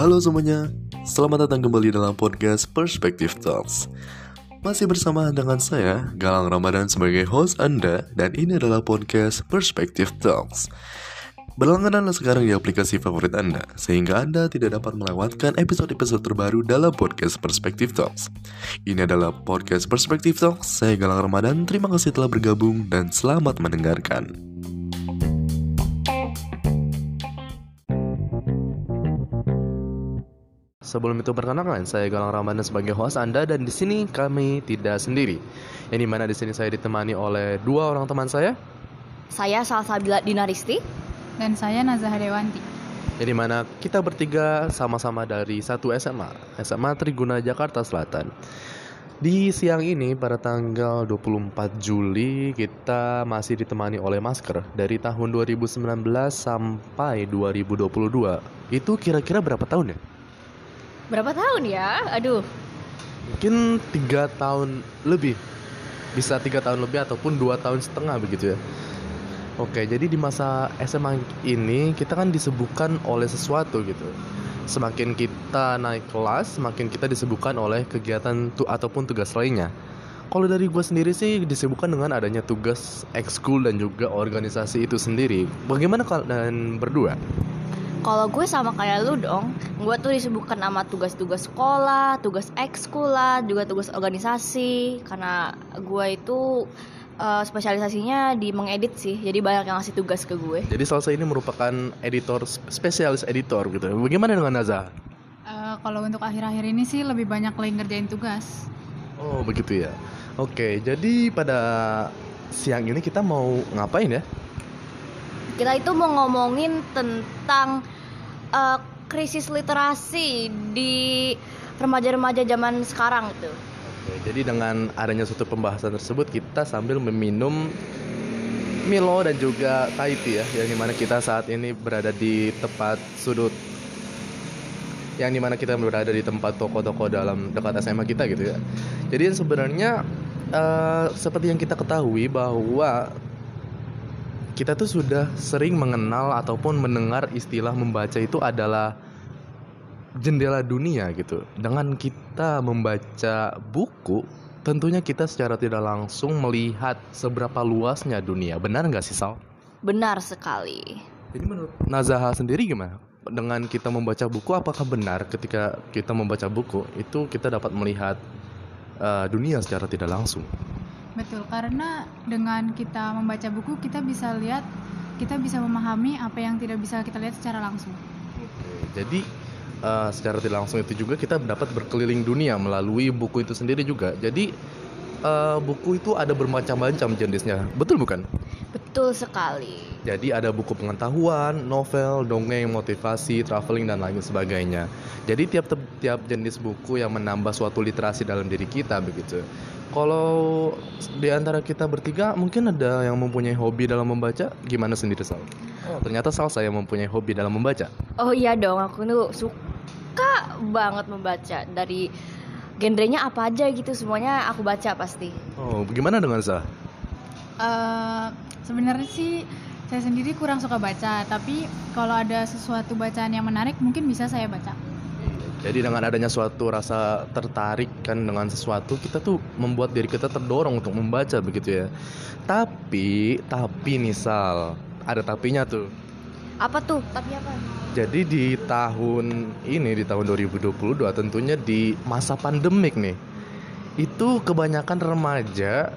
Halo semuanya, selamat datang kembali dalam podcast Perspective Talks. Masih bersama dengan saya, Galang Ramadan sebagai host Anda, dan ini adalah podcast Perspective Talks. Berlanggananlah sekarang di aplikasi favorit Anda, sehingga Anda tidak dapat melewatkan episode-episode terbaru dalam podcast Perspective Talks. Ini adalah podcast Perspective Talks, saya Galang Ramadan, terima kasih telah bergabung dan selamat mendengarkan. Sebelum itu perkenalkan, saya Galang Ramadan sebagai host Anda dan di sini kami tidak sendiri. Yang di mana di sini saya ditemani oleh dua orang teman saya. Saya Salsabila Dinaristi dan saya Nazah Dewanti. Yang di mana kita bertiga sama-sama dari satu SMA, SMA Triguna Jakarta Selatan. Di siang ini pada tanggal 24 Juli kita masih ditemani oleh masker dari tahun 2019 sampai 2022. Itu kira-kira berapa tahun ya? Berapa tahun ya? Aduh. Mungkin tiga tahun lebih. Bisa tiga tahun lebih ataupun dua tahun setengah begitu ya. Oke, jadi di masa SMA ini kita kan disebutkan oleh sesuatu gitu. Semakin kita naik kelas, semakin kita disebutkan oleh kegiatan tu ataupun tugas lainnya. Kalau dari gue sendiri sih disebutkan dengan adanya tugas ekskul dan juga organisasi itu sendiri. Bagaimana kalian berdua? Kalau gue sama kayak lu dong, gue tuh disebutkan sama tugas-tugas sekolah, tugas ekskul lah, juga tugas organisasi. Karena gue itu uh, spesialisasinya di mengedit sih, jadi banyak yang ngasih tugas ke gue. Jadi Salsa ini merupakan editor spesialis editor gitu. Bagaimana dengan Naza? Uh, kalau untuk akhir-akhir ini sih lebih banyak lagi ngerjain tugas. Oh begitu ya. Oke, jadi pada siang ini kita mau ngapain ya? Kita itu mau ngomongin tentang uh, krisis literasi di remaja-remaja zaman sekarang itu. Oke, jadi dengan adanya suatu pembahasan tersebut kita sambil meminum Milo dan juga Taiti ya, yang di mana kita saat ini berada di tempat sudut yang di mana kita berada di tempat toko-toko dalam dekat SMA kita gitu ya. Jadi sebenarnya uh, seperti yang kita ketahui bahwa kita tuh sudah sering mengenal ataupun mendengar istilah membaca itu adalah jendela dunia gitu. Dengan kita membaca buku, tentunya kita secara tidak langsung melihat seberapa luasnya dunia. Benar nggak sih Sal? Benar sekali. Jadi menurut Nazaha sendiri gimana? Dengan kita membaca buku, apakah benar ketika kita membaca buku itu kita dapat melihat uh, dunia secara tidak langsung? Betul, karena dengan kita membaca buku kita bisa lihat, kita bisa memahami apa yang tidak bisa kita lihat secara langsung. Jadi uh, secara tidak langsung itu juga kita dapat berkeliling dunia melalui buku itu sendiri juga. Jadi uh, buku itu ada bermacam-macam jenisnya, betul bukan? Betul sekali. Jadi ada buku pengetahuan, novel, dongeng, motivasi, traveling dan lain sebagainya. Jadi tiap tiap jenis buku yang menambah suatu literasi dalam diri kita begitu. Kalau di antara kita bertiga mungkin ada yang mempunyai hobi dalam membaca, gimana sendiri Sal? Oh, ternyata Sal saya mempunyai hobi dalam membaca. Oh iya dong, aku tuh suka banget membaca dari genrenya apa aja gitu semuanya aku baca pasti. Oh, gimana dengan Sal? Uh, sebenarnya sih saya sendiri kurang suka baca, tapi kalau ada sesuatu bacaan yang menarik mungkin bisa saya baca. Jadi dengan adanya suatu rasa tertarik kan dengan sesuatu kita tuh membuat diri kita terdorong untuk membaca begitu ya. Tapi tapi misal ada tapinya tuh. Apa tuh? Tapi apa? Jadi di tahun ini di tahun 2022 tentunya di masa pandemik nih. Itu kebanyakan remaja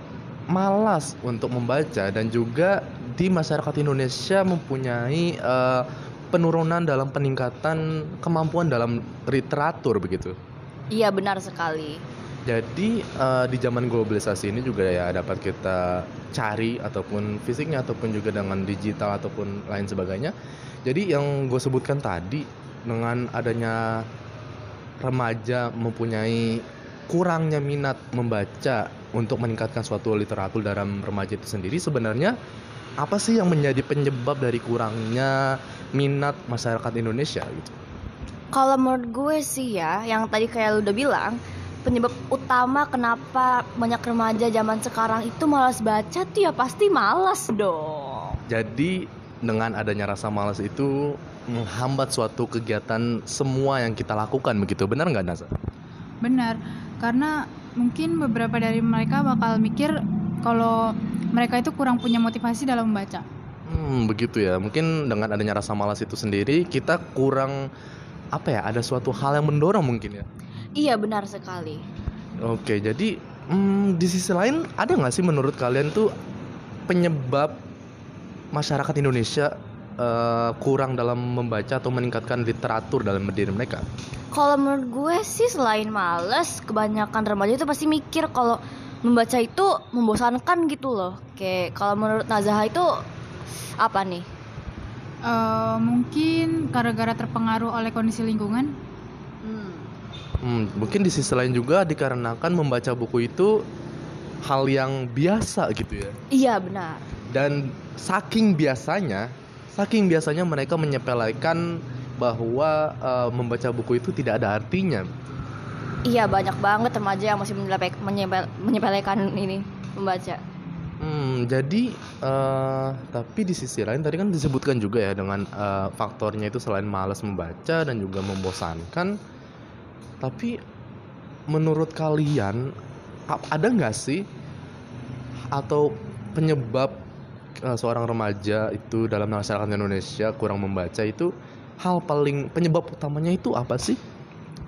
malas untuk membaca dan juga di masyarakat Indonesia mempunyai uh, penurunan dalam peningkatan kemampuan dalam literatur begitu. Iya benar sekali. Jadi uh, di zaman globalisasi ini juga ya dapat kita cari ataupun fisiknya ataupun juga dengan digital ataupun lain sebagainya. Jadi yang gue sebutkan tadi dengan adanya remaja mempunyai kurangnya minat membaca untuk meningkatkan suatu literatur dalam remaja itu sendiri sebenarnya apa sih yang menjadi penyebab dari kurangnya minat masyarakat Indonesia gitu? Kalau menurut gue sih ya, yang tadi kayak lu udah bilang, penyebab utama kenapa banyak remaja zaman sekarang itu malas baca tuh ya pasti malas dong. Jadi dengan adanya rasa malas itu menghambat suatu kegiatan semua yang kita lakukan begitu benar nggak Nasa? Benar, karena mungkin beberapa dari mereka bakal mikir kalau mereka itu kurang punya motivasi dalam membaca. Hmm, begitu ya. Mungkin dengan adanya rasa malas itu sendiri kita kurang apa ya? Ada suatu hal yang mendorong mungkin ya. Iya benar sekali. Oke, jadi hmm, di sisi lain ada nggak sih menurut kalian tuh penyebab masyarakat Indonesia eh, kurang dalam membaca atau meningkatkan literatur dalam diri mereka? Kalau menurut gue sih selain males, kebanyakan remaja itu pasti mikir kalau membaca itu membosankan gitu loh. Kayak kalau menurut Nazaha itu apa nih? Eh, mungkin gara-gara terpengaruh oleh kondisi lingkungan. Hmm. Hmm, mungkin di sisi lain juga dikarenakan membaca buku itu hal yang biasa gitu ya. Iya benar. Dan saking biasanya, saking biasanya mereka menyepelekan bahwa eh, membaca buku itu tidak ada artinya. Iya banyak banget remaja yang masih menyepele- menyepele- menyepelekan ini membaca. Hmm, jadi eh, tapi di sisi lain tadi kan disebutkan juga ya dengan eh, faktornya itu selain malas membaca dan juga membosankan. Tapi menurut kalian ada nggak sih atau penyebab eh, seorang remaja itu dalam masyarakat Indonesia kurang membaca itu hal paling penyebab utamanya itu apa sih?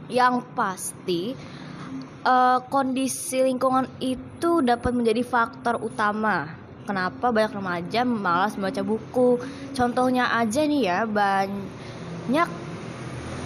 Yang pasti eh, kondisi lingkungan itu dapat menjadi faktor utama. Kenapa banyak remaja malas membaca buku? Contohnya aja nih ya banyak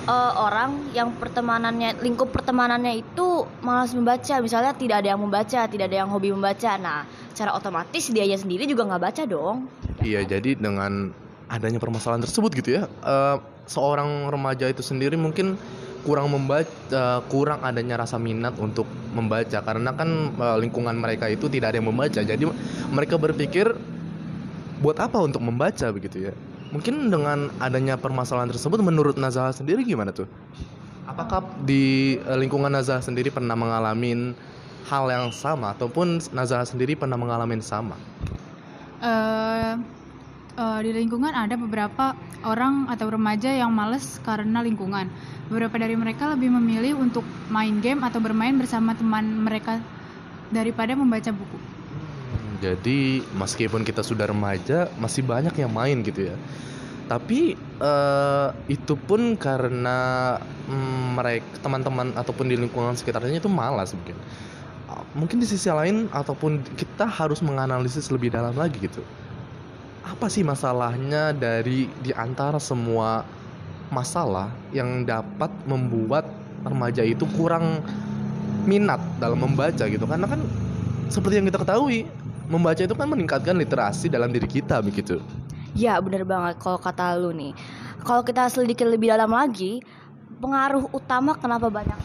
eh, orang yang pertemanannya lingkup pertemanannya itu malas membaca. Misalnya tidak ada yang membaca, tidak ada yang hobi membaca. Nah, secara otomatis dianya sendiri juga nggak baca dong. Iya, jadi dengan adanya permasalahan tersebut gitu ya, eh, seorang remaja itu sendiri mungkin kurang membaca, kurang adanya rasa minat untuk membaca karena kan eh, lingkungan mereka itu tidak ada yang membaca. Jadi mereka berpikir buat apa untuk membaca begitu ya. Mungkin dengan adanya permasalahan tersebut menurut Nazah sendiri gimana tuh? Apakah di eh, lingkungan Nazah sendiri pernah mengalami hal yang sama ataupun Nazah sendiri pernah mengalami sama? eh eh, di lingkungan ada beberapa orang atau remaja yang males karena lingkungan. Beberapa dari mereka lebih memilih untuk main game atau bermain bersama teman mereka daripada membaca buku. Jadi meskipun kita sudah remaja masih banyak yang main gitu ya. Tapi eh, itu pun karena mm, mereka teman-teman ataupun di lingkungan sekitarnya itu malas mungkin. Ah, Mungkin di sisi lain ataupun kita harus menganalisis lebih dalam lagi gitu. Apa sih masalahnya dari di antara semua masalah yang dapat membuat remaja itu kurang minat dalam membaca gitu karena kan seperti yang kita ketahui membaca itu kan meningkatkan literasi dalam diri kita begitu. Ya bener banget kalau kata lu nih. Kalau kita selidiki lebih dalam lagi Pengaruh utama kenapa banyak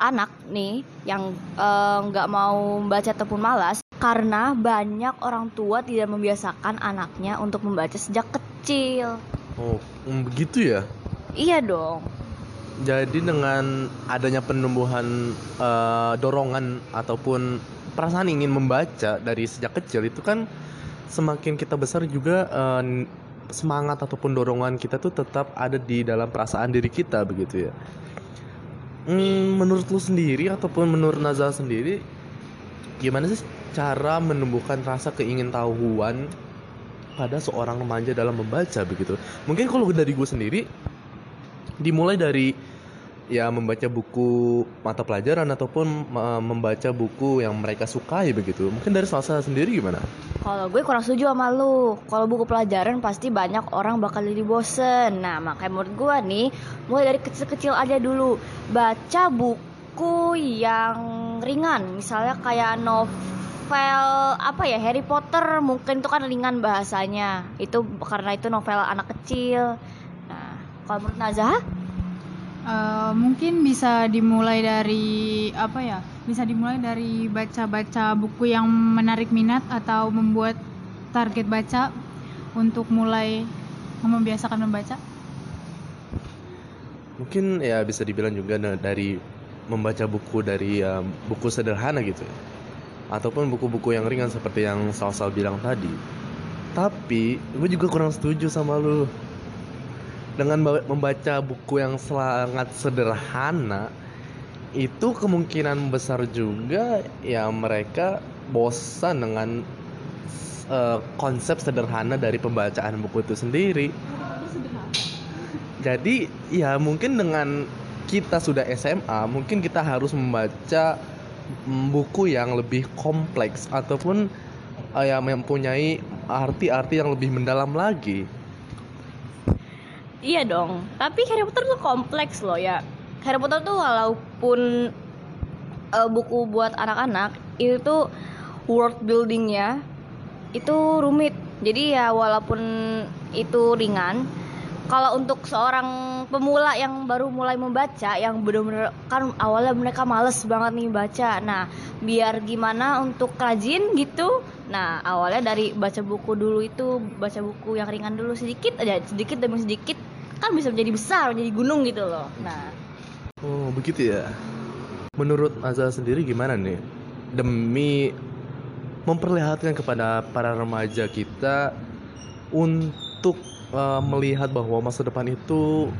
anak nih Yang eh, nggak mau membaca ataupun malas Karena banyak orang tua tidak membiasakan anaknya untuk membaca sejak kecil. Oh mm, begitu ya? Iya dong. Jadi dengan adanya penumbuhan eh, dorongan ataupun perasaan ingin membaca dari sejak kecil itu kan semakin kita besar juga eh, semangat ataupun dorongan kita tuh tetap ada di dalam perasaan diri kita begitu ya. Hmm, menurut lu sendiri ataupun menurut Nazal sendiri gimana sih cara menumbuhkan rasa keingintahuan pada seorang remaja dalam membaca begitu? Mungkin kalau dari gue sendiri dimulai dari ya membaca buku mata pelajaran ataupun eh, membaca buku yang mereka sukai begitu. Mungkin dari Salsa sendiri gimana? Kalau gue kurang setuju sama lu. Kalau buku pelajaran pasti banyak orang bakal jadi bosen. Nah makanya menurut gue nih Mulai dari kecil-kecil aja dulu. Baca buku yang ringan. Misalnya kayak novel Apa ya Harry Potter Mungkin itu kan ringan bahasanya. Itu karena itu novel anak kecil. Nah kalau menurut Nazah Eh, mungkin bisa dimulai dari apa ya? Bisa dimulai dari baca-baca buku yang menarik minat atau membuat target baca untuk mulai membiasakan membaca. Mungkin ya bisa dibilang juga dari membaca buku dari ya, buku sederhana gitu ya. Ataupun buku-buku yang ringan seperti yang Salsa bilang tadi. Tapi gue juga kurang setuju sama lu. Dengan ba- membaca buku yang sangat sederhana, itu kemungkinan besar juga ya mereka bosan dengan eh, konsep sederhana dari pembacaan buku itu sendiri. Jadi ya mungkin dengan kita sudah SMA, mungkin kita harus membaca mm, buku yang lebih kompleks ataupun eh, yang mempunyai arti-arti yang lebih mendalam lagi. Iya dong, tapi Harry Potter tuh kompleks loh ya. Harry Potter tuh walaupun eh, buku buat anak-anak itu world buildingnya itu rumit. Jadi ya walaupun itu ringan, kalau untuk seorang pemula yang baru mulai membaca, yang bener-bener kan awalnya mereka males banget nih baca. Nah, biar gimana untuk rajin gitu. Nah, awalnya dari baca buku dulu itu, baca buku yang ringan dulu sedikit aja, sedikit demi sedikit kan bisa menjadi besar, menjadi gunung gitu loh. Nah, Oh begitu ya. Menurut Azza sendiri gimana nih? Demi memperlihatkan kepada para remaja kita untuk eh, melihat bahwa masa depan itu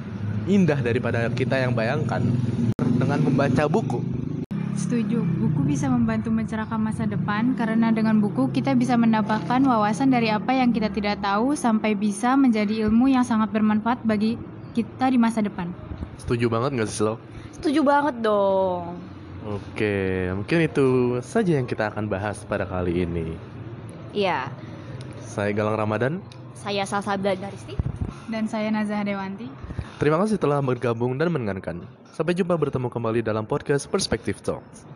indah daripada kita yang bayangkan dengan membaca buku. Setuju, buku bisa membantu mencerahkan masa depan karena dengan buku kita bisa mendapatkan wawasan dari apa yang kita tidak tahu sampai bisa menjadi ilmu yang sangat bermanfaat bagi kita di masa depan. Setuju banget nggak sih lo? setuju banget dong. Oke, mungkin itu saja yang kita akan bahas pada kali ini. Iya, Saya Galang Ramadan. saya Salsabila Daristi. Dan saya Nazah Dewanti. Terima kasih telah bergabung dan mendengarkan. Sampai jumpa bertemu kembali dalam podcast Perspective Talks.